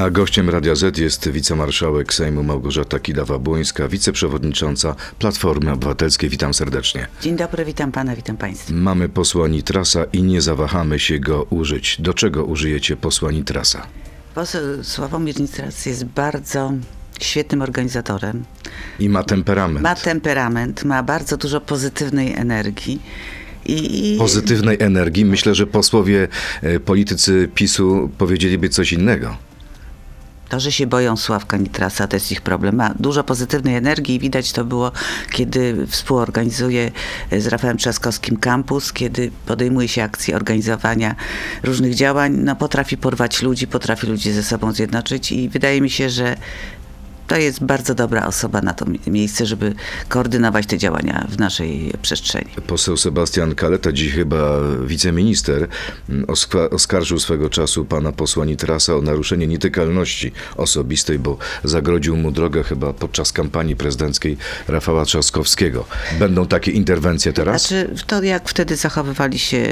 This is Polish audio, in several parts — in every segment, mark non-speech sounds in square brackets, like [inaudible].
A gościem Radia Z jest wicemarszałek Sejmu Małgorzata Kidawa-Błońska, wiceprzewodnicząca Platformy Obywatelskiej. Witam serdecznie. Dzień dobry, witam pana, witam państwa. Mamy posła Nitrasa i nie zawahamy się go użyć. Do czego użyjecie posła Nitrasa? Poseł Sławomir Nitras jest bardzo świetnym organizatorem. I ma temperament. Ma temperament, ma bardzo dużo pozytywnej energii. I, i Pozytywnej energii. Myślę, że posłowie, e, politycy PiSu powiedzieliby coś innego. To, że się boją Sławka Nitrasa, to jest ich problem. Ma dużo pozytywnej energii i widać to było, kiedy współorganizuje z Rafałem Trzaskowskim kampus, kiedy podejmuje się akcji organizowania różnych działań. No, potrafi porwać ludzi, potrafi ludzi ze sobą zjednoczyć i wydaje mi się, że to jest bardzo dobra osoba na to mi- miejsce, żeby koordynować te działania w naszej przestrzeni. Poseł Sebastian Kaleta, dziś chyba wiceminister, m, oskwa- oskarżył swego czasu pana posła Nitrasa o naruszenie nietykalności osobistej, bo zagrodził mu drogę chyba podczas kampanii prezydenckiej Rafała Trzaskowskiego. Będą takie interwencje teraz? Znaczy, to jak wtedy zachowywali się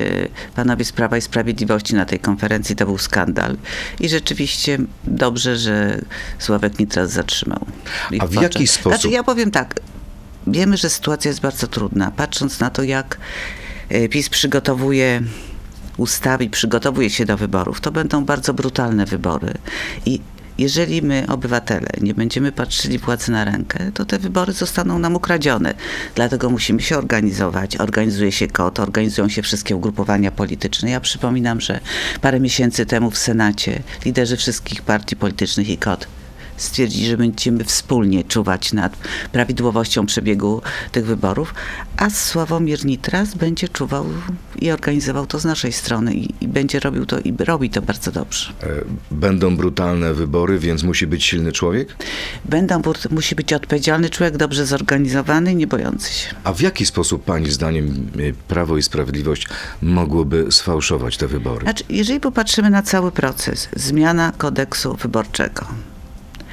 panowie z Prawa i Sprawiedliwości na tej konferencji, to był skandal. I rzeczywiście dobrze, że Sławek Nitras zatrzymał. A w jaki sposób? Znaczy, ja powiem tak. Wiemy, że sytuacja jest bardzo trudna. Patrząc na to, jak e, PiS przygotowuje ustawy i przygotowuje się do wyborów, to będą bardzo brutalne wybory. I jeżeli my, obywatele, nie będziemy patrzyli władzy na rękę, to te wybory zostaną nam ukradzione. Dlatego musimy się organizować. Organizuje się KOT, organizują się wszystkie ugrupowania polityczne. Ja przypominam, że parę miesięcy temu w Senacie liderzy wszystkich partii politycznych i KOT stwierdzili, że będziemy wspólnie czuwać nad prawidłowością przebiegu tych wyborów, a Sławomir Nitras będzie czuwał i organizował to z naszej strony i, i będzie robił to i robi to bardzo dobrze. E, Będą brutalne wybory, więc musi być silny człowiek? Będą, musi być odpowiedzialny człowiek, dobrze zorganizowany nie bojący się. A w jaki sposób pani zdaniem e, Prawo i Sprawiedliwość mogłoby sfałszować te wybory? Znaczy, jeżeli popatrzymy na cały proces, zmiana kodeksu wyborczego,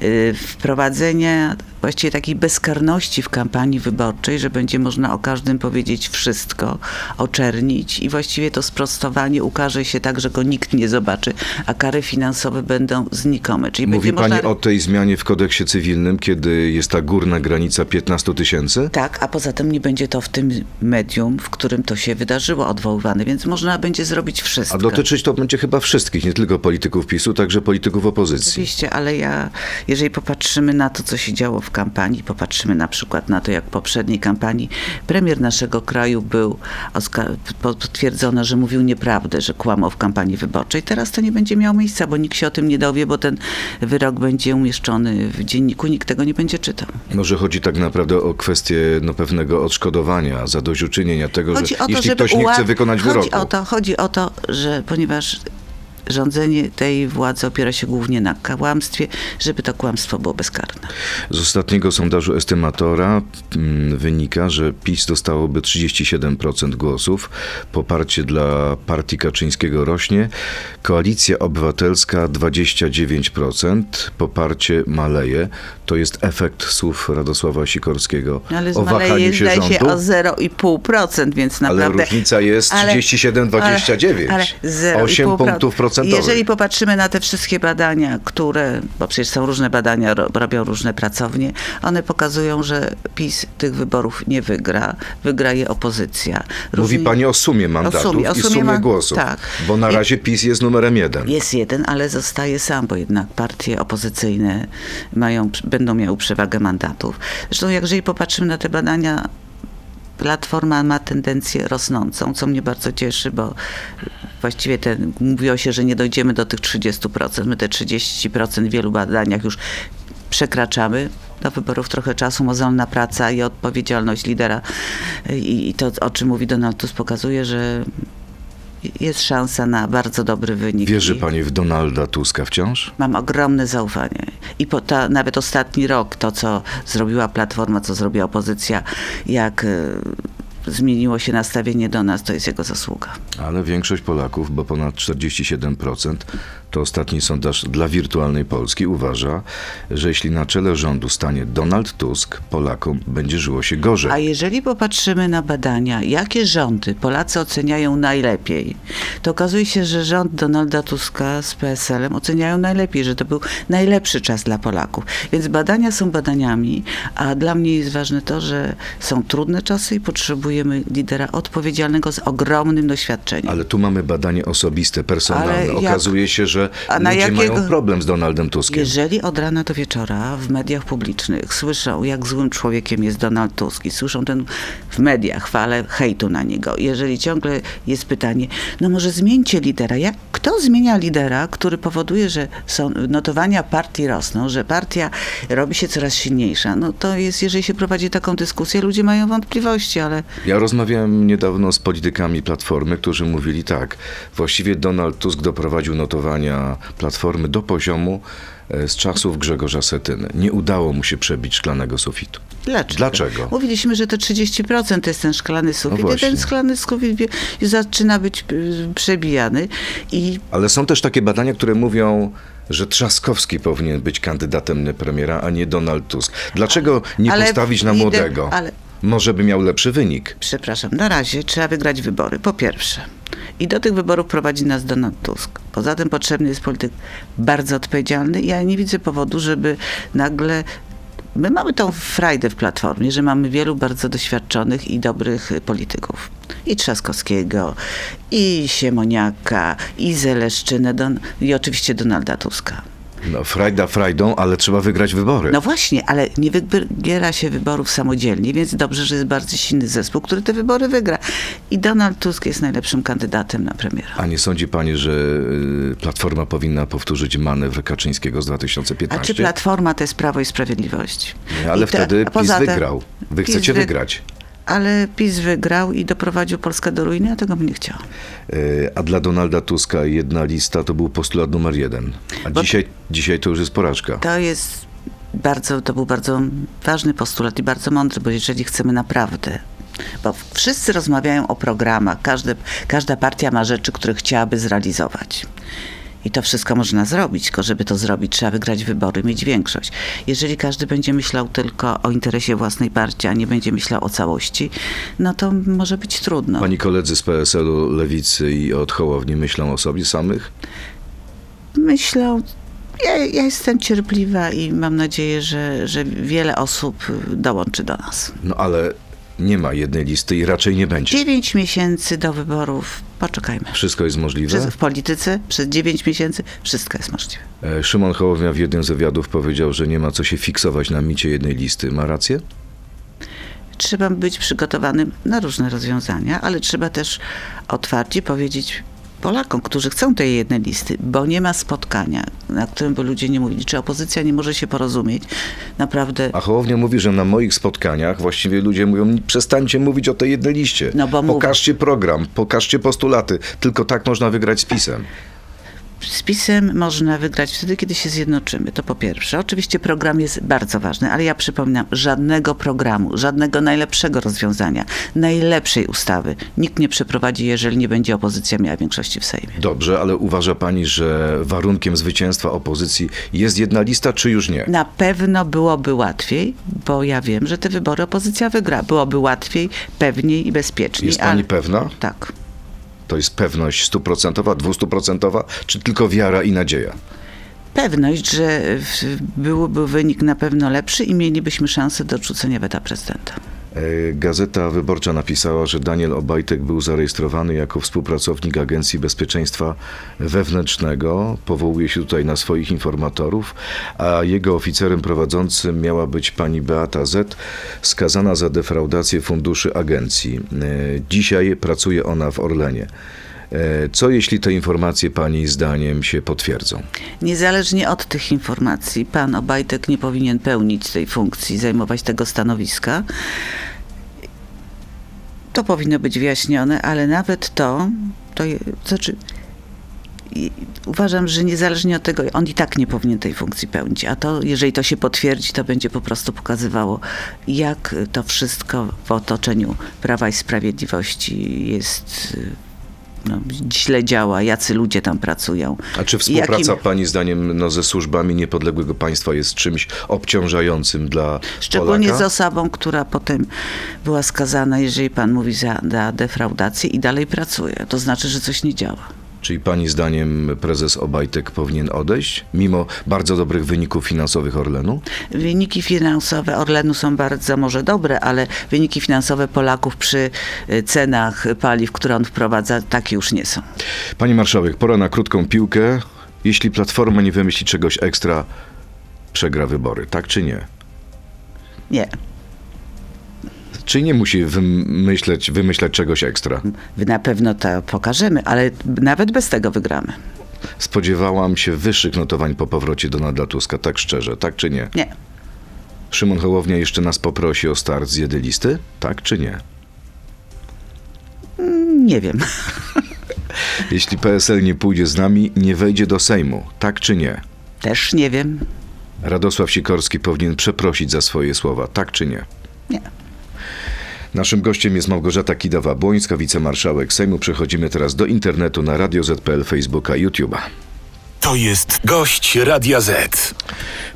yy, wprowadzenie właściwie takiej bezkarności w kampanii wyborczej, że będzie można o każdym powiedzieć wszystko, oczernić i właściwie to sprostowanie ukaże się tak, że go nikt nie zobaczy, a kary finansowe będą znikome. Czyli Mówi pani można... o tej zmianie w kodeksie cywilnym, kiedy jest ta górna granica 15 tysięcy? Tak, a poza tym nie będzie to w tym medium, w którym to się wydarzyło odwoływane, więc można będzie zrobić wszystko. A dotyczyć to będzie chyba wszystkich, nie tylko polityków PiSu, także polityków opozycji. Oczywiście, ale ja, jeżeli popatrzymy na to, co się działo w kampanii, popatrzymy na przykład na to, jak w poprzedniej kampanii premier naszego kraju był potwierdzono, że mówił nieprawdę, że kłamał w kampanii wyborczej. Teraz to nie będzie miało miejsca, bo nikt się o tym nie dowie, bo ten wyrok będzie umieszczony w dzienniku, nikt tego nie będzie czytał. Może chodzi tak naprawdę o kwestię no, pewnego odszkodowania, zadośćuczynienia tego, Chodzi że to, jeśli ktoś nie chce wykonać chodzi wyroku. O to, chodzi o to, że ponieważ rządzenie tej władzy opiera się głównie na kłamstwie, żeby to kłamstwo było bezkarne. Z ostatniego sondażu estymatora mm, wynika, że PiS dostałoby 37% głosów. Poparcie dla partii Kaczyńskiego rośnie. Koalicja Obywatelska 29%. Poparcie maleje. To jest efekt słów Radosława Sikorskiego ale o wahaniu się rządu. się o 0,5%, więc ale naprawdę... różnica jest Ale- 37-29. Ale, ale 8 0,5%. punktów procentowych. Jeżeli popatrzymy na te wszystkie badania, które, bo przecież są różne badania, ro, robią różne pracownie, one pokazują, że PiS tych wyborów nie wygra. Wygra je opozycja. Mówi Różni- pani o sumie mandatów sumie, o i sumie sumie ma- głosów. tak. Bo na I- razie PiS jest numerem jeden. Jest jeden, ale zostaje sam, bo jednak partie opozycyjne mają, będą miały przewagę mandatów. Zresztą, jeżeli popatrzymy na te badania, Platforma ma tendencję rosnącą, co mnie bardzo cieszy, bo właściwie te, mówiło się, że nie dojdziemy do tych 30%. My te 30% w wielu badaniach już przekraczamy. Do wyborów trochę czasu, mozolna praca i odpowiedzialność lidera. I, I to, o czym mówi Donald Tusk, pokazuje, że jest szansa na bardzo dobry wynik. Wierzy pani w Donalda Tuska wciąż? Mam ogromne zaufanie. I po ta, nawet ostatni rok, to co zrobiła Platforma, co zrobiła opozycja, jak e, zmieniło się nastawienie do nas, to jest jego zasługa. Ale większość Polaków, bo ponad 47%, to ostatni sondaż dla wirtualnej Polski, uważa, że jeśli na czele rządu stanie Donald Tusk, Polakom będzie żyło się gorzej. A jeżeli popatrzymy na badania, jakie rządy Polacy oceniają najlepiej, to okazuje się, że rząd Donalda Tuska z PSL-em oceniają najlepiej, że to był najlepszy czas dla Polaków. Więc badania są badaniami, a dla mnie jest ważne to, że są trudne czasy i potrzebujemy lidera odpowiedzialnego z ogromnym doświadczeniem. Ale tu mamy badanie osobiste, personalne. Okazuje się, że A na ludzie jakiego- mają problem z Donaldem Tuskiem. Jeżeli od rana do wieczora w mediach publicznych słyszą, jak złym człowiekiem jest Donald Tusk i słyszą ten w mediach falę hejtu na niego, jeżeli ciągle jest pytanie, no może zmieńcie lidera. Jak, kto zmienia lidera, który powoduje, że są notowania partii rosną, że partia robi się coraz silniejsza? No to jest, jeżeli się prowadzi taką dyskusję, ludzie mają wątpliwości, ale Ja rozmawiałem niedawno z politykami Platformy, którzy mówili tak. Właściwie Donald Tusk doprowadził Platformy do poziomu e, z czasów Grzegorza Setyny. Nie udało mu się przebić szklanego sufitu. Dlaczego? Dlaczego? Mówiliśmy, że to 30% to jest ten szklany sufit i właśnie. ten szklany sufit zaczyna być y, przebijany i Ale są też takie badania, które mówią, że Trzaskowski powinien być kandydatem na premiera, a nie Donald Tusk. Dlaczego nie ale postawić na lider- młodego? ale- Może by miał lepszy wynik. przepraszam, na razie trzeba wygrać wybory, po pierwsze. I do tych wyborów prowadzi nas Donald Tusk. Poza tym potrzebny jest polityk bardzo odpowiedzialny. Ja nie widzę powodu, żeby nagle. My mamy tą frajdę w Platformie, że mamy wielu bardzo doświadczonych i dobrych polityków. I Trzaskowskiego, i Siemoniaka, i Zeleszczynę, Don- i oczywiście Donalda Tuska. No, frajda frajdą, ale trzeba wygrać wybory. No właśnie, ale nie wybiera się wyborów samodzielnie, więc dobrze, że jest bardzo silny zespół, który te wybory wygra. I Donald Tusk jest najlepszym kandydatem na premiera. A nie sądzi pani, że y, Platforma powinna powtórzyć manewr Kaczyńskiego z A 2015? czy Platforma to jest Prawo i Sprawiedliwość? Nie, ale I to- wtedy a PiS wygrał. Wy PiS chcecie wy- wygrać. Ale PiS wygrał i doprowadził Polskę do ruiny, a tego bym nie chciała. Y, A dla Donalda Tuska jedna lista to był postulat numer jeden. A Bo- dzisiaj, dzisiaj to już jest porażka. To jest bardzo, to był bardzo ważny postulat i bardzo mądry, bo jeżeli chcemy naprawdę bo wszyscy rozmawiają o programach, każde, każda partia ma rzeczy, które chciałaby zrealizować. I to wszystko można zrobić, tylko żeby to zrobić, trzeba wygrać wybory, mieć większość. Jeżeli każdy będzie myślał tylko o interesie własnej partii, a nie będzie myślał o całości, no to może być trudno. Pani koledzy z PSL-u, Lewicy i od Hołowni myślą o sobie samych? Myślą, ja, ja jestem cierpliwa i mam nadzieję, że, że wiele osób dołączy do nas. No ale nie ma jednej listy i raczej nie będzie. Dziewięć miesięcy do wyborów, poczekajmy. Wszystko jest możliwe? Przez, w polityce przez dziewięć miesięcy wszystko jest możliwe. E, Szymon Hołownia w jednym z wywiadów powiedział, że nie ma co się fiksować na micie jednej listy. Ma rację? Trzeba być przygotowanym na różne rozwiązania, ale trzeba też otwarcie powiedzieć Polakom, którzy chcą tej jednej listy, bo nie ma spotkania, na którym by ludzie nie mówili, czy opozycja nie może się porozumieć. Naprawdę A Hołownia mówi, że na moich spotkaniach właściwie ludzie mówią, przestańcie mówić o tej jednej liście. No bo pokażcie program, pokażcie postulaty. Tylko tak można wygrać z PiSem. Z PiSem można wygrać wtedy, kiedy się zjednoczymy. To po pierwsze. Oczywiście program jest bardzo ważny, ale ja przypominam, żadnego programu, żadnego najlepszego rozwiązania, najlepszej ustawy nikt nie przeprowadzi, jeżeli nie będzie opozycja miała większości w Sejmie. Dobrze, ale uważa pani, że warunkiem zwycięstwa opozycji jest jedna lista, czy już nie? Na pewno byłoby łatwiej, bo ja wiem, że te wybory opozycja wygra. Byłoby łatwiej, pewniej i bezpieczniej. Jest pani ale- pewna? Tak. To jest pewność stuprocentowa, dwustuprocentowa, czy tylko wiara i nadzieja? Pewność, że byłby wynik na pewno lepszy i mielibyśmy szansę do odrzucenia weta prezydenta. E, Gazeta Wyborcza napisała, że Daniel Obajtek był zarejestrowany jako współpracownik Agencji Bezpieczeństwa Wewnętrznego. Powołuje się tutaj na swoich informatorów, a jego oficerem prowadzącym miała być pani Beata Z., skazana za defraudację funduszy agencji. E, Dzisiaj pracuje ona w Orlenie. E, Co jeśli te informacje pani zdaniem się potwierdzą? Niezależnie od tych informacji, pan Obajtek nie powinien pełnić tej funkcji, zajmować tego stanowiska. To powinno być wyjaśnione, ale nawet to, to znaczy, uważam, że niezależnie od tego, on i tak nie powinien tej funkcji pełnić. A to, jeżeli to się potwierdzi, to będzie po prostu pokazywało, jak to wszystko w otoczeniu Prawa i Sprawiedliwości jest y, no, źle działa, jacy ludzie tam pracują. A czy współpraca jakim- pani zdaniem no, ze służbami niepodległego państwa jest czymś obciążającym dla Szczególnie Polaka? z osobą, która potem była skazana, jeżeli pan mówi, za, za defraudację i dalej pracuje. To znaczy, że coś nie działa. Czyli pani zdaniem prezes Obajtek powinien odejść, mimo bardzo dobrych wyników finansowych Orlenu? Wyniki finansowe Orlenu są bardzo może dobre, ale wyniki finansowe Polaków przy y, cenach paliw, które on wprowadza, takie już nie są. Pani marszałek, pora na krótką piłkę. Jeśli Platforma nie wymyśli czegoś ekstra, przegra wybory, tak czy nie? Nie. Czy nie musi wymyśleć, wymyśleć czegoś ekstra? Na pewno to pokażemy, ale nawet bez tego wygramy. Spodziewałam się wyższych notowań po powrocie Donalda Tuska, tak szczerze, tak czy nie? Nie. Szymon Hołownia jeszcze nas poprosi o start z jedy listy, tak czy nie? Nie wiem. [laughs] Jeśli PSL nie pójdzie z nami, nie wejdzie do Sejmu, tak czy nie? Też nie wiem. Radosław Sikorski powinien przeprosić za swoje słowa, tak czy nie? Nie. Naszym gościem jest Małgorzata Kidawa-Błońska, wicemarszałek Sejmu. Przechodzimy teraz do internetu na Radio ZPL, Facebooka, YouTube'a. To jest gość Radia Z.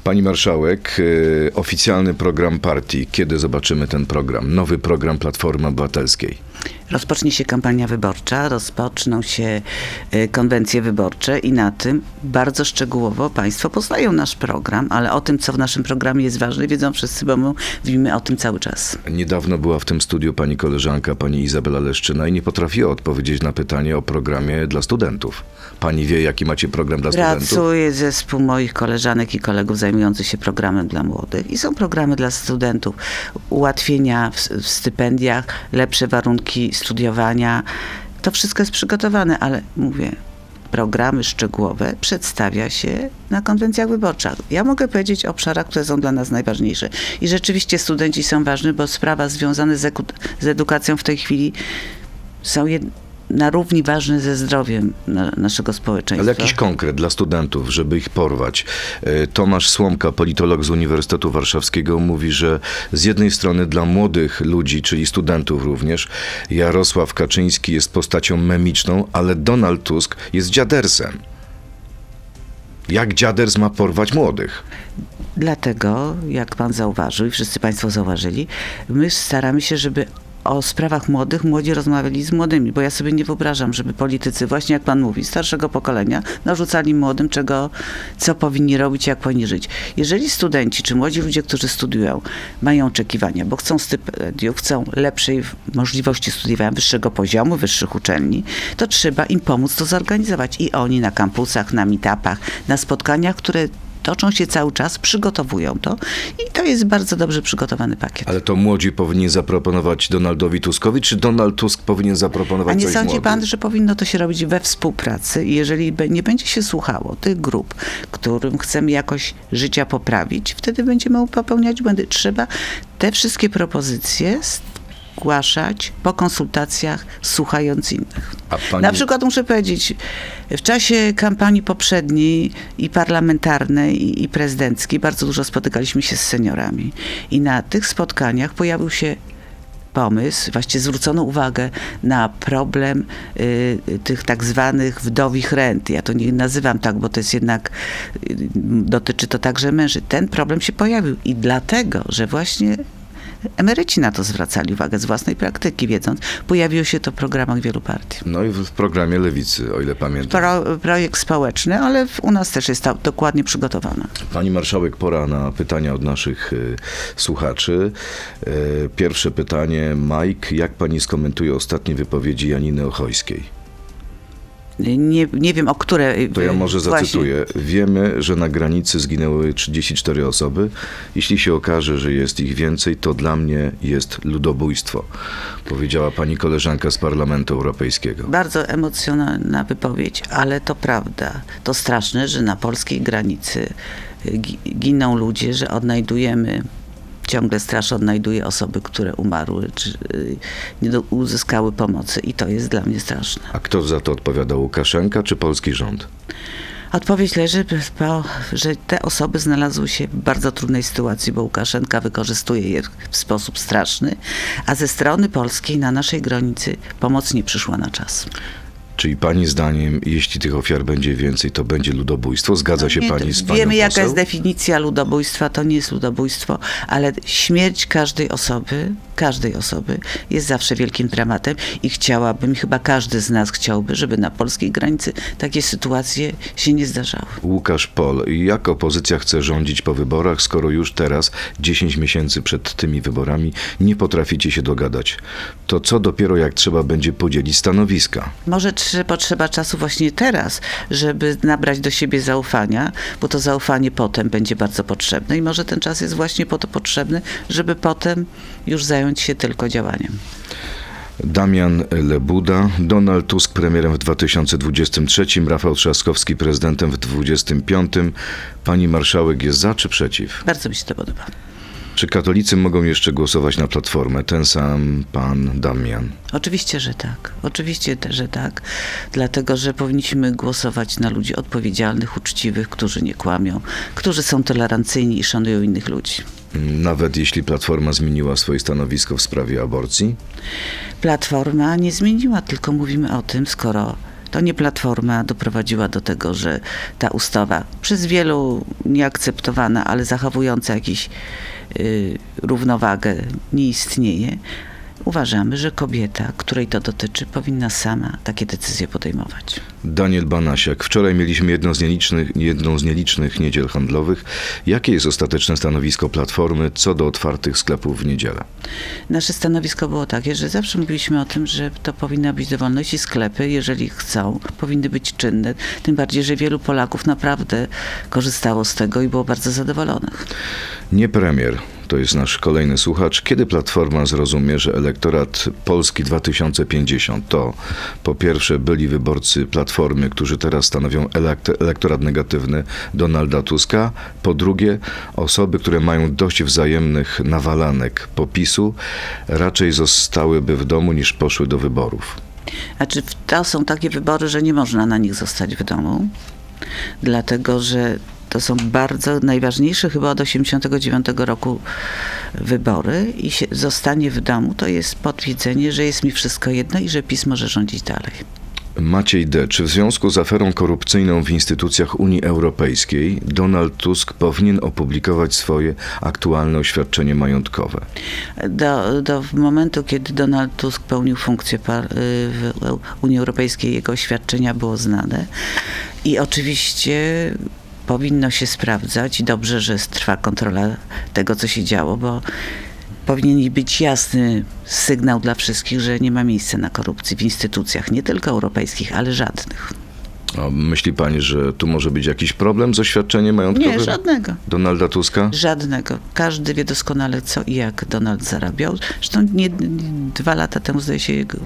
Pani marszałek, y, oficjalny program partii. Kiedy zobaczymy ten program? Nowy program Platformy Obywatelskiej. Rozpocznie się kampania wyborcza, rozpoczną się y, konwencje wyborcze i na tym bardzo szczegółowo Państwo poznają nasz program, ale o tym, co w naszym programie jest ważne, wiedzą wszyscy, bo my mówimy o tym cały czas. Niedawno była w tym studiu pani koleżanka, pani Izabela Leszczyna i nie potrafiła odpowiedzieć na pytanie o programie dla studentów. Pani wie, jaki macie program dla studentów? Pracuje zespół moich koleżanek i kolegów zajmujący się programem dla młodych i są programy dla studentów, ułatwienia w, w stypendiach, lepsze warunki studiowania. To wszystko jest przygotowane, ale mówię, programy szczegółowe przedstawia się na konwencjach wyborczych. Ja mogę powiedzieć o obszarach, które są dla nas najważniejsze. I rzeczywiście studenci są ważni, bo sprawa związane z, eku- z edukacją w tej chwili są jed- na równi ważne ze zdrowiem na, naszego społeczeństwa. Ale jakiś konkret dla studentów, żeby ich porwać. E, Tomasz Słomka, politolog z Uniwersytetu Warszawskiego, mówi, że z jednej strony dla młodych ludzi, czyli studentów również, Jarosław Kaczyński jest postacią memiczną, ale Donald Tusk jest dziadersem. Jak dziaders ma porwać młodych? Dlatego, jak pan zauważył i wszyscy państwo zauważyli, my staramy się, żeby o sprawach młodych młodzi rozmawiali z młodymi, bo ja sobie nie wyobrażam, żeby politycy, właśnie jak pan mówi, starszego pokolenia, narzucali młodym, czego, co powinni robić, jak powinni żyć. Jeżeli studenci czy młodzi ludzie, którzy studiują, mają oczekiwania, bo chcą stypendiów, chcą lepszej możliwości studiowania wyższego poziomu, wyższych uczelni, to trzeba im pomóc to zorganizować. I oni na kampusach, na meetupach, na spotkaniach, które toczą się cały czas, przygotowują to i to jest bardzo dobrze przygotowany pakiet. Ale to młodzi powinni zaproponować Donaldowi Tuskowi, czy Donald Tusk powinien zaproponować A nie sądzi młodym? pan, że powinno to się robić we współpracy i jeżeli nie będzie się słuchało tych grup, którym chcemy jakoś życia poprawić, wtedy będziemy popełniać błędy. Trzeba te wszystkie propozycje zgłaszać po konsultacjach, słuchając innych. Pani- Na przykład muszę powiedzieć, w czasie kampanii poprzedniej i parlamentarnej, i, i prezydenckiej bardzo dużo spotykaliśmy się z seniorami. I na tych spotkaniach pojawił się pomysł, właściwie zwrócono uwagę na problem y, tych tak zwanych wdowich rent. Ja to nie nazywam tak, bo to jest jednak, y, dotyczy to także męży. Ten problem się pojawił i dlatego, że właśnie emeryci na to zwracali uwagę z własnej praktyki, wiedząc, pojawiło się to w programach wielu partii. No i w programie Lewicy, o ile pamiętam. Pro, projekt społeczny, ale u nas też jest to dokładnie przygotowana. Pani marszałek, pora na pytania od naszych y, słuchaczy. Y, pierwsze pytanie, Mike, jak pani skomentuje ostatnie wypowiedzi Janiny Ochojskiej? Nie, nie wiem, o które... To ja może właśnie- zacytuję. Wiemy, że na granicy zginęły 34 osoby. Jeśli się okaże, że jest ich więcej, to dla mnie jest ludobójstwo, powiedziała pani koleżanka z Parlamentu Europejskiego. Bardzo emocjonalna wypowiedź, ale to prawda. To straszne, że na polskiej granicy y, gi- giną ludzie, że odnajdujemy, ciągle straż odnajduje osoby, które umarły, czy y, nie uzyskały pomocy i to jest dla mnie straszne. A kto za to odpowiada, Łukaszenka czy polski rząd? Odpowiedź leży, po, że te osoby znalazły się w bardzo trudnej sytuacji, bo Łukaszenka wykorzystuje je w sposób straszny, a ze strony polskiej na naszej granicy pomoc nie przyszła na czas. Czyli pani zdaniem, jeśli tych ofiar będzie więcej, to będzie ludobójstwo? Zgadza się Nie, pani z panią Wiemy, jaka poseł? jest definicja ludobójstwa. To nie jest ludobójstwo, ale śmierć każdej osoby, każdej osoby jest zawsze wielkim dramatem i chciałabym, chyba każdy z nas chciałby, żeby na polskiej granicy takie sytuacje się nie zdarzały. Łukasz Pol, jak opozycja chce rządzić po wyborach, skoro już teraz, 10 miesięcy przed tymi wyborami, nie potraficie się dogadać? To co dopiero jak trzeba będzie podzielić stanowiska? Może trze- potrzeba czasu właśnie teraz, żeby nabrać do siebie zaufania, bo to zaufanie potem będzie bardzo potrzebne i może ten czas jest właśnie po to potrzebny, żeby potem już zająć się tylko działaniem. Damian Lebuda, Donald Tusk premierem w 2023, Rafał Trzaskowski prezydentem w 2025. Pani marszałek jest za czy przeciw? Bardzo mi się to podoba. Czy katolicy mogą jeszcze głosować na Platformę? Ten sam pan Damian. Oczywiście, że tak. Oczywiście, że tak. Dlatego, że powinniśmy głosować na ludzi odpowiedzialnych, uczciwych, którzy nie kłamią, którzy są tolerancyjni i szanują innych ludzi. Nawet jeśli Platforma zmieniła swoje stanowisko w sprawie aborcji? Platforma nie zmieniła, tylko mówimy o tym, skoro to nie Platforma doprowadziła do tego, że ta ustawa przez wielu nieakceptowana, ale zachowująca jakiś równowagę nie istnieje. Uważamy, że kobieta, której to dotyczy, powinna sama takie decyzje podejmować. Daniel Banasiak. Wczoraj mieliśmy jedną z, nielicznych, jedną z nielicznych niedziel handlowych. Jakie jest ostateczne stanowisko Platformy co do otwartych sklepów w niedzielę? Nasze stanowisko było takie, że zawsze mówiliśmy o tym, że to powinna być dowolność i sklepy, jeżeli chcą, powinny być czynne. Tym bardziej, że wielu Polaków naprawdę korzystało z tego i było bardzo zadowolonych. Nie premier, to jest nasz kolejny słuchacz. Kiedy Platforma zrozumie, że elektorat Polski 2050 to po pierwsze byli wyborcy Platformy, którzy teraz stanowią elekt- elektorat negatywny Donalda Tuska, po drugie osoby, które mają dość wzajemnych nawalanek popisu, raczej zostałyby w domu niż poszły do wyborów. Znaczy, w- to są takie wybory, że nie można na nich zostać w domu, dlatego że to są bardzo najważniejsze chyba od 89 roku wybory i zostanie w domu to jest potwierdzenie, że jest mi wszystko jedno i że PiS może rządzić dalej. Maciej D. Czy w związku z aferą korupcyjną w instytucjach Unii Europejskiej Donald Tusk powinien opublikować swoje aktualne oświadczenie majątkowe? Do, do momentu, kiedy Donald Tusk pełnił funkcję y, w Unii Europejskiej, jego oświadczenia było znane i oczywiście powinno się sprawdzać dobrze, że trwa kontrola tego, co się działo, bo powinien być jasny sygnał dla wszystkich, że nie ma miejsca na korupcję w instytucjach, nie tylko europejskich, ale żadnych. A myśli pani, że tu może być jakiś problem z oświadczeniem majątkowym Nie, żadnego. Donalda Tuska? Żadnego. Każdy wie doskonale, co i jak Donald zarabiał. Zresztą nie, dwa lata temu, zdaje się, jego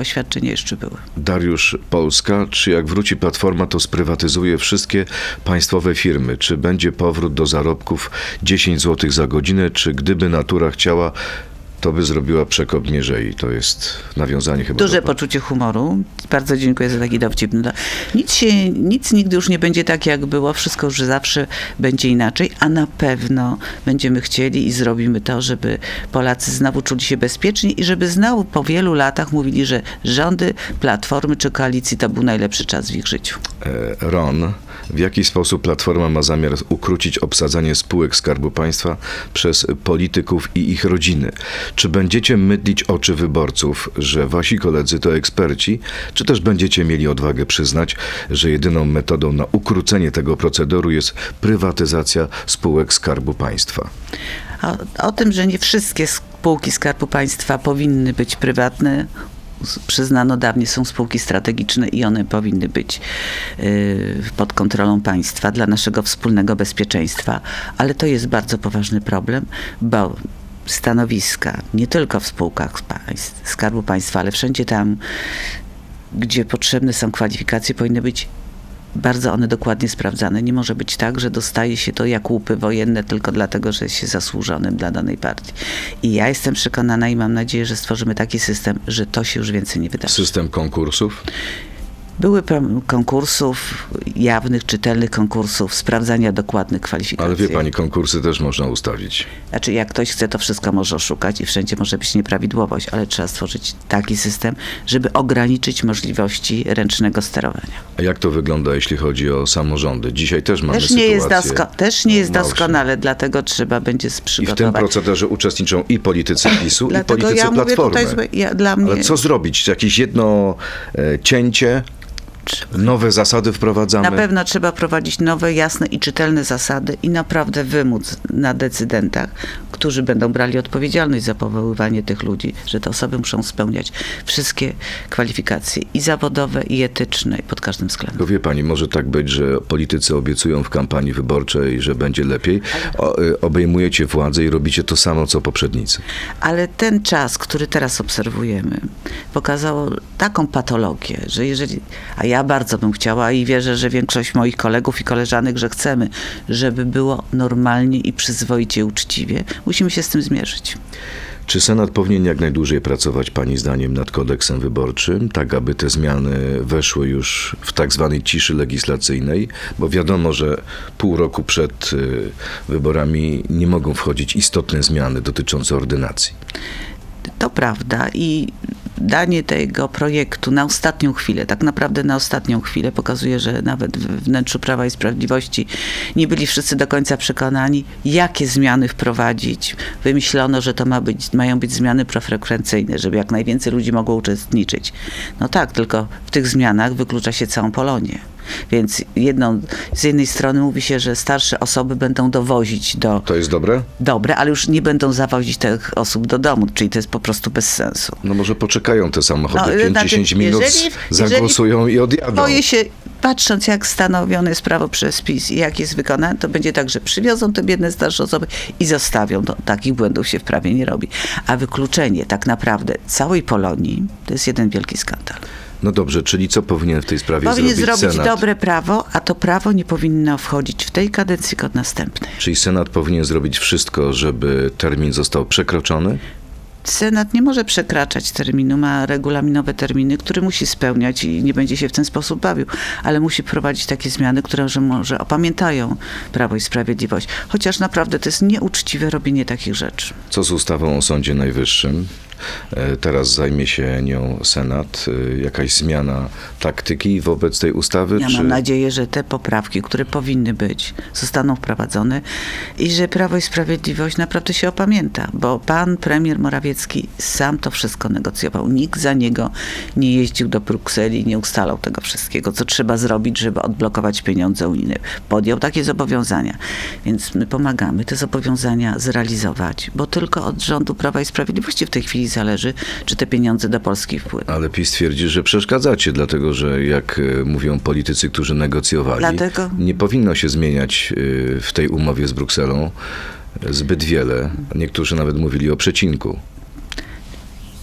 oświadczenia jeszcze były. Dariusz Polska, czy jak wróci Platforma, to sprywatyzuje wszystkie państwowe firmy? Czy będzie powrót do zarobków 10 zł za godzinę, czy gdyby natura chciała, to by zrobiła przekop mierzei? To jest nawiązanie chyba Duże do... poczucie humoru. Bardzo dziękuję za taki dowcip. No, Nic, się, nic nigdy już nie będzie tak, jak było. Wszystko już zawsze będzie inaczej, a na pewno będziemy chcieli i zrobimy to, żeby Polacy znowu czuli się bezpieczni i żeby znowu po wielu latach mówili, że rządy Platformy czy Koalicji to był najlepszy czas w ich życiu. E, Ron, w jaki sposób Platforma ma zamiar ukrócić obsadzanie spółek Skarbu Państwa przez polityków i ich rodziny? Czy będziecie mydlić oczy wyborców, że wasi koledzy to eksperci, czy też będziecie mieli odwagę przyznać, że jedyną metodą na ukrócenie tego procederu jest prywatyzacja spółek Skarbu Państwa? O, o tym, że nie wszystkie spółki Skarbu Państwa powinny być prywatne, przyznano dawniej są spółki strategiczne i one powinny być y, pod kontrolą państwa dla naszego wspólnego bezpieczeństwa, ale to jest bardzo poważny problem, bo stanowiska nie tylko w spółkach państw, Skarbu Państwa, ale wszędzie tam, gdzie potrzebne są kwalifikacje, powinny być bardzo one dokładnie sprawdzane. Nie może być tak, że dostaje się to jak łupy wojenne tylko dlatego, że jest się zasłużonym dla danej partii. I ja jestem przekonana i mam nadzieję, że stworzymy taki system, że to się już więcej nie wydarzy. System konkursów? Były konkursów, jawnych, czytelnych konkursów, sprawdzania dokładnych kwalifikacji. Ale wie pani, konkursy też można ustawić. Znaczy, jak ktoś chce, to wszystko może oszukać i wszędzie może być nieprawidłowość, ale trzeba stworzyć taki system, żeby ograniczyć możliwości ręcznego sterowania. A jak to wygląda, jeśli chodzi o samorządy? Dzisiaj też mamy Też nie, jest sytuację... dosko- też nie jest doskonale, dlatego trzeba będzie I w tym przygotować. procederze uczestniczą i politycy PiSu, i politycy ja Platformy. tutaj, ja, mnie Ale co zrobić? Jakieś jedno e, cięcie? Nowe zasady wprowadzamy? na pewno trzeba prowadzić nowe, jasne i czytelne zasady i naprawdę wymóc na decydentach, którzy będą brali odpowiedzialność za powoływanie tych ludzi, że te osoby muszą spełniać wszystkie kwalifikacje i zawodowe, i etyczne, i pod każdym względem. Bo wie pani, może tak być, że politycy obiecują w kampanii wyborczej, że będzie lepiej. O, y, obejmujecie władzę i robicie to samo, co poprzednicy. Ale ten czas, który teraz obserwujemy, pokazał taką patologię, że jeżeli, a ja bardzo bym chciała i wierzę, że większość moich kolegów i koleżanek, że chcemy, żeby było normalnie i przyzwoicie, uczciwie, musimy się z tym zmierzyć. Czy Senat powinien jak najdłużej pracować, Pani zdaniem, nad kodeksem wyborczym, tak aby te zmiany weszły już w tak zwanej ciszy legislacyjnej? Bo wiadomo, że pół roku przed y, wyborami nie mogą wchodzić istotne zmiany dotyczące ordynacji. To prawda i danie tego projektu na ostatnią chwilę, tak naprawdę na ostatnią chwilę pokazuje, że nawet w wnętrzu Prawa i Sprawiedliwości nie byli wszyscy do końca przekonani, jakie zmiany wprowadzić. Wymyślono, że to ma być, mają być zmiany profrekwencyjne, żeby jak najwięcej ludzi mogło uczestniczyć. No tak, tylko w tych zmianach wyklucza się całą Polonię. Więc jedną, z jednej strony mówi się, że starsze osoby będą dowozić do To jest dobre? dobre, ale już nie będą zawozić tych osób do domu, czyli to jest po prostu bez sensu. No może poczekają te samochody No, 5-10 znaczy, minut, jeżeli- zagłosują i odjadą. Boję się, patrząc jak stanowione jest prawo przez PiS i jak jest wykonane, to będzie tak, że przywiozą te biedne starsze osoby i zostawią. To, takich błędów się w prawie nie robi. A wykluczenie tak naprawdę całej Polonii to jest jeden wielki skandal. No dobrze, czyli co powinien w tej sprawie Powinien zrobić, zrobić Senat? dobre prawo, a to prawo nie powinno wchodzić w tej kadencji, od następnej. Czyli Senat powinien zrobić wszystko, żeby termin został przekroczony? Senat nie może przekraczać terminu, ma regulaminowe terminy, które musi spełniać i nie będzie się w ten sposób bawił, ale musi prowadzić takie zmiany, które że może opamiętają Prawo i Sprawiedliwość. Chociaż naprawdę to jest nieuczciwe robienie takich rzeczy. Co z ustawą o Sądzie Najwyższym? E, Teraz zajmie się nią Senat. E, Jakaś zmiana taktyki wobec tej ustawy? Ja czy... mam nadzieję, że te poprawki, które powinny być, zostaną wprowadzone i że Prawo i Sprawiedliwość naprawdę się opamięta, bo pan premier Morawiecki sam to wszystko negocjował. Nikt za niego nie jeździł do Brukseli, nie ustalał tego wszystkiego, co trzeba zrobić, żeby odblokować pieniądze unijne. Podjął takie zobowiązania, więc my pomagamy te zobowiązania zrealizować, bo tylko od rządu Prawa i Sprawiedliwości w tej chwili zależy, czy te pieniądze do Polski wpłyną. Ale PiS twierdzi, że przeszkadzacie, dlatego że jak e, mówią politycy, którzy negocjowali, Dlatego- nie powinno się zmieniać e, w tej umowie z Brukselą zbyt wiele. Niektórzy nawet mówili o przecinku.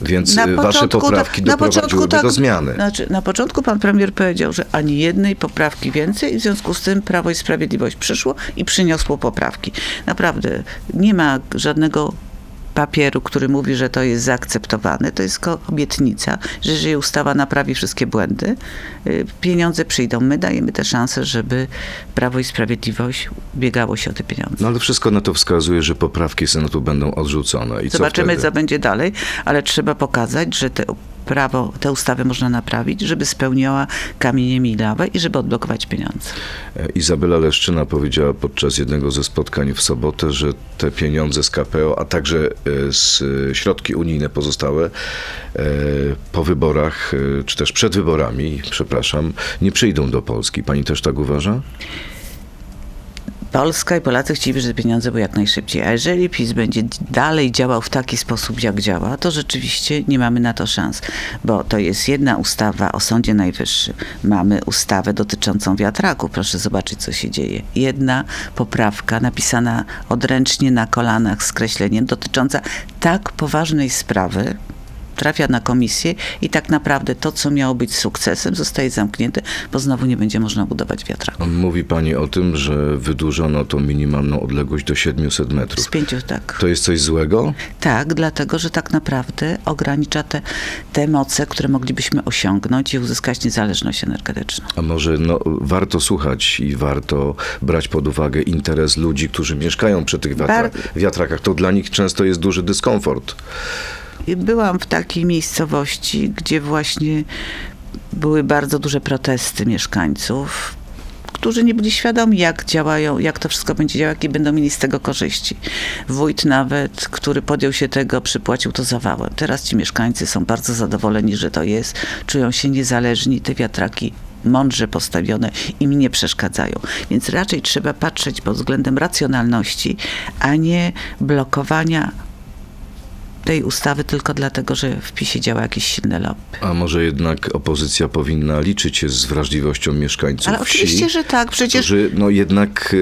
Więc Na e, wasze poprawki początku doprowadziłyby tak- do zmiany. Znaczy, na początku pan premier powiedział, że ani jednej poprawki więcej i w związku z tym Prawo i Sprawiedliwość przyszło i przyniosło poprawki. Naprawdę nie ma żadnego papieru, który mówi, że to jest zaakceptowane. To jest obietnica, że jeżeli ustawa naprawi wszystkie błędy, y, pieniądze przyjdą. My dajemy tę szansę, żeby Prawo i Sprawiedliwość biegało się o te pieniądze. No ale wszystko na to wskazuje, że poprawki Senatu będą odrzucone. I Zobaczymy, co co, będzie dalej, ale trzeba pokazać, że te prawo, tę ustawę można naprawić, żeby spełniała kamienie milowe i żeby odblokować pieniądze. E, Izabela Leszczyna powiedziała podczas jednego ze spotkań w sobotę, że te pieniądze z KPO, a także e, z e, środki unijne pozostałe po wyborach, czy też przed wyborami, przepraszam, nie przyjdą do Polski. Pani też tak uważa? Polska i Polacy chcieliby, żeby pieniądze były jak najszybciej. A jeżeli PiS będzie dalej działał w taki sposób, jak działa, to rzeczywiście nie mamy na to szans. Bo to jest jedna ustawa o Sądzie Najwyższym. Mamy ustawę dotyczącą wiatraku. Proszę zobaczyć, co się dzieje. Jedna poprawka napisana odręcznie na kolanach z kreśleniem dotycząca tak poważnej sprawy, trafia na komisję i tak naprawdę to, co miało być sukcesem, zostaje zamknięte, bo znowu nie będzie można budować wiatraków. Mówi pani o tym, że wydłużono tą minimalną odległość do 700 Z metrów. pięciu, tak. To jest coś złego? Tak, dlatego, że tak naprawdę ogranicza te, te moce, które moglibyśmy osiągnąć i uzyskać niezależność energetyczną. A może no, warto słuchać i warto brać pod uwagę interes ludzi, którzy mieszkają przy tych wiatra- wiatrakach. To dla nich często jest duży dyskomfort. I Byłam w takiej miejscowości, gdzie właśnie były bardzo duże protesty mieszkańców, którzy nie byli świadomi, jak działają, jak to wszystko będzie działało, jakie będą mieli z tego korzyści. Wójt nawet, który podjął się tego, przypłacił to zawałem. Teraz ci mieszkańcy są bardzo zadowoleni, że to jest, czują się niezależni, te wiatraki mądrze postawione im nie przeszkadzają. Więc raczej trzeba patrzeć pod względem racjonalności, a nie blokowania tej ustawy tylko dlatego, że w PiSie działa jakieś silne lobby. A może jednak opozycja powinna liczyć się z wrażliwością mieszkańców Ale wsi, oczywiście, że tak, przecież którzy no, jednak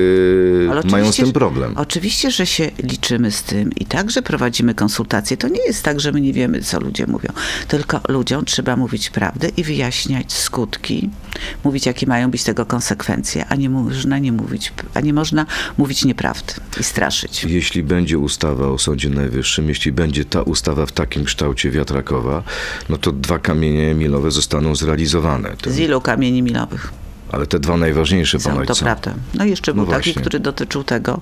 Ale mają z tym że- problem. Oczywiście, że się liczymy z tym i także prowadzimy konsultacje. To nie jest tak, że my nie wiemy, co ludzie mówią. Tylko ludziom trzeba mówić prawdę i wyjaśniać skutki, mówić, jakie mają być tego konsekwencje, a nie można nie mówić, a nie można mówić nieprawdy i straszyć. Jeśli będzie ustawa o Sądzie Najwyższym, jeśli będzie ta ustawa w takim kształcie wiatrakowa, no to dwa kamienie milowe zostaną zrealizowane. Ten, Z ilu kamieni milowych? ale te dwa najważniejsze Są, ponoć to są. prawda. No i jeszcze No był taki, właśnie. który dotyczył tego,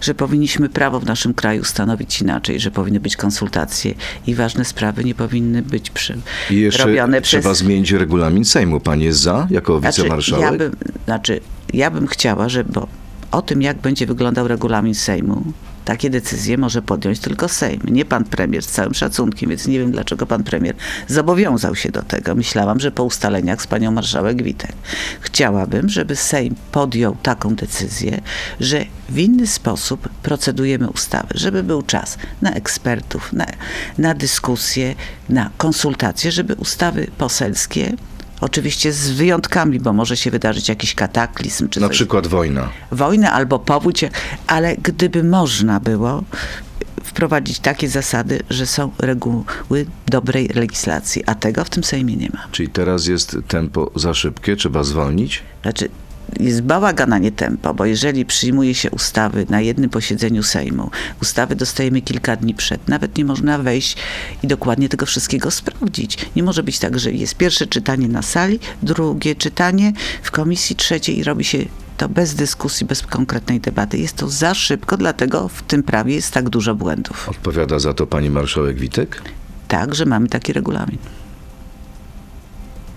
że powinniśmy prawo w naszym kraju stanowić inaczej, że powinny być konsultacje i ważne sprawy nie powinny być przy, I jeszcze robione trzeba przez... zmienić regulamin Sejmu. Pan jest za, jako Znaczy, wicemarszałek? ja bym, znaczy, ja bym chciała, że bo o tym, jak będzie wyglądał regulamin Sejmu, takie decyzje może podjąć tylko Sejm, nie pan premier, z całym szacunkiem, więc nie wiem, dlaczego pan premier zobowiązał się do tego. Myślałam, że po ustaleniach z panią marszałek Witek. Chciałabym, żeby Sejm podjął taką decyzję, że w inny sposób procedujemy ustawy, żeby był czas na ekspertów, na, na dyskusje, na konsultacje, żeby ustawy poselskie Oczywiście z wyjątkami, bo może się wydarzyć jakiś kataklizm czy Na coś. przykład wojna. Wojna albo powódź, ale gdyby można było wprowadzić takie zasady, że są reguły dobrej legislacji, a tego w tym Sejmie nie ma. Czyli teraz jest tempo za szybkie, trzeba zwolnić? Znaczy, jest bałagan, a nie tempo, bo jeżeli przyjmuje się ustawy na jednym posiedzeniu Sejmu, ustawy dostajemy kilka dni przed, nawet nie można wejść i dokładnie tego wszystkiego sprawdzić. Nie może być tak, że jest pierwsze czytanie na sali, drugie czytanie w komisji, trzecie i robi się to bez dyskusji, bez konkretnej debaty. Jest to za szybko, dlatego w tym prawie jest tak dużo błędów. Odpowiada za to pani marszałek Witek? Tak, że mamy taki regulamin.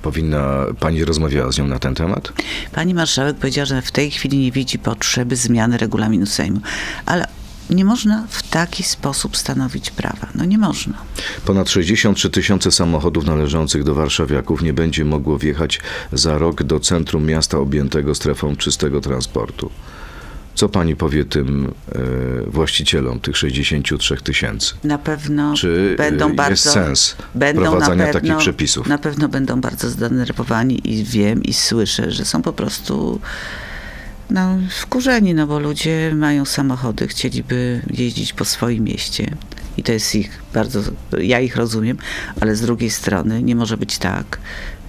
Powinna, pani rozmawiała z nią na ten temat? Pani marszałek powiedziała, że w tej chwili nie widzi potrzeby zmiany regulaminu Sejmu, ale nie można w taki sposób stanowić prawa. No nie można. Ponad 63 tysiące samochodów należących do warszawiaków nie będzie mogło wjechać za rok do centrum miasta objętego strefą czystego transportu. Co pani powie tym e, właścicielom tych 63 tysięcy? Na pewno Czy będą y, jest bardzo, sens będą wprowadzania pewno, takich przepisów? Na pewno będą bardzo zdenerwowani i wiem i słyszę, że są po prostu no, wkurzeni, no bo ludzie mają samochody, chcieliby jeździć po swoim mieście. I to jest ich bardzo, ja ich rozumiem, ale z drugiej strony nie może być tak,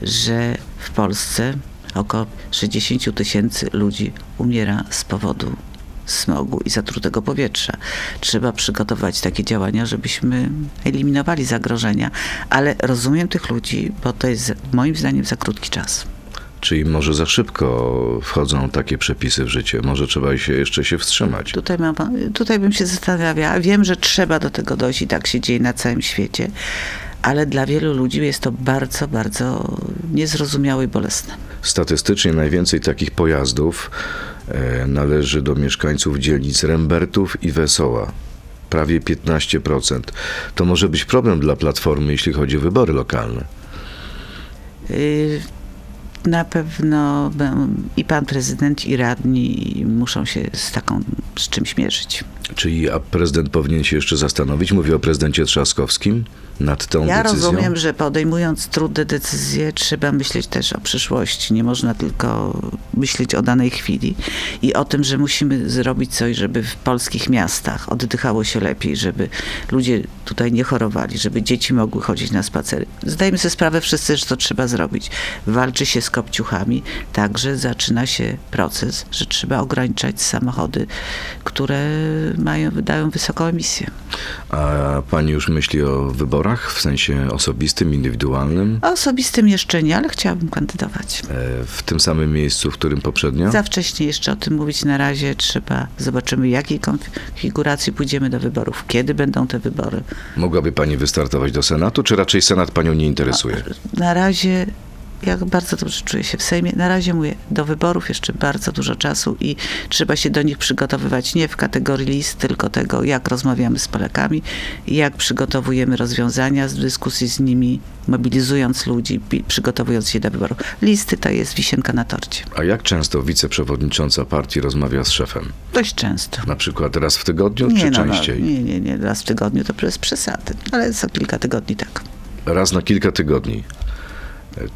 że w Polsce około 60 tysięcy ludzi umiera z powodu smogu i zatrutego powietrza. Trzeba przygotować takie działania, żebyśmy eliminowali zagrożenia, ale rozumiem tych ludzi, bo to jest moim zdaniem za krótki czas. Czyli może za szybko wchodzą takie przepisy w życie? Może trzeba się jeszcze się wstrzymać? Tutaj, mam, tutaj bym się zastanawiała. Wiem, że trzeba do tego dojść i tak się dzieje na całym świecie, ale dla wielu ludzi jest to bardzo, bardzo niezrozumiałe i bolesne. Statystycznie najwięcej takich pojazdów e, należy do mieszkańców dzielnic Rembertów i Wesoła. Prawie 15%. To może być problem dla Platformy, jeśli chodzi o wybory lokalne. Y, Na pewno i pan prezydent, i radni muszą się z taką z czymś mierzyć. Czyli a prezydent powinien się jeszcze zastanowić, mówię o prezydencie Trzaskowskim, nad tą Ja decyzją? rozumiem, że podejmując trudne decyzje, trzeba myśleć też o przyszłości. Nie można tylko myśleć o danej chwili i o tym, że musimy zrobić coś, żeby w polskich miastach oddychało się lepiej, żeby ludzie tutaj nie chorowali, żeby dzieci mogły chodzić na spacery. Zdajemy sobie sprawę wszyscy, że to trzeba zrobić. Walczy się z kopciuchami, także zaczyna się proces, że trzeba ograniczać samochody, które mają, wydają wysoką emisję. A pani już myśli o wyborach w sensie osobistym, indywidualnym? A osobistym jeszcze nie, ale chciałabym kandydować. E, W tym samym miejscu, w którym poprzednio? Za wcześnie jeszcze o tym mówić na razie trzeba. Zobaczymy, jakiej konfiguracji pójdziemy do wyborów, kiedy będą te wybory. Mogłaby pani wystartować do Senatu, czy raczej Senat panią nie interesuje? Na razie, ja bardzo dobrze czuję się w Sejmie, na razie mówię, do wyborów jeszcze bardzo dużo czasu i trzeba się do nich przygotowywać nie w kategorii list, tylko tego, jak rozmawiamy z Polakami, jak przygotowujemy rozwiązania z dyskusji z nimi, mobilizując ludzi, przygotowując się do wyborów. Listy to jest wisienka na torcie. A jak często wiceprzewodnicząca partii rozmawia z szefem? Dość często. Na przykład raz w tygodniu, czy no, częściej? No, nie, nie, nie, raz w tygodniu to bez przesady, ale co kilka tygodni tak. Raz na kilka tygodni.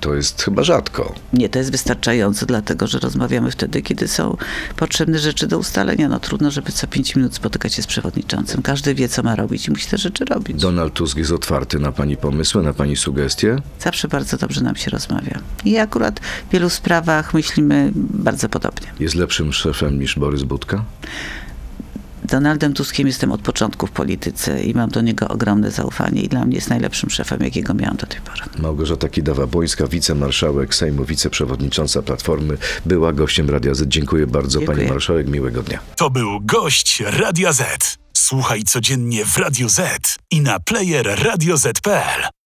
To jest chyba rzadko. Nie, to jest wystarczające, dlatego że rozmawiamy wtedy, kiedy są potrzebne rzeczy do ustalenia. No trudno, żeby co pięć minut spotykać się z przewodniczącym. Każdy wie, co ma robić i musi te rzeczy robić. Donald Tusk jest otwarty na pani pomysły, na pani sugestie? Zawsze bardzo dobrze nam się rozmawia. I akurat w wielu sprawach myślimy bardzo podobnie. Jest lepszym szefem niż Borys Budka? Donaldem Tuskiem jestem od początku w polityce i mam do niego ogromne zaufanie i dla mnie jest najlepszym szefem, jakiego miałam do tej pory. Małgorzata Kidawa-Błońska, wicemarszałek Sejmu, wiceprzewodnicząca Platformy, była gościem Radia Z. Dziękuję bardzo Dziękuję. pani marszałek, miłego dnia. To był gość Radia Z. Słuchaj codziennie w Radio Z i na player radioz.pl.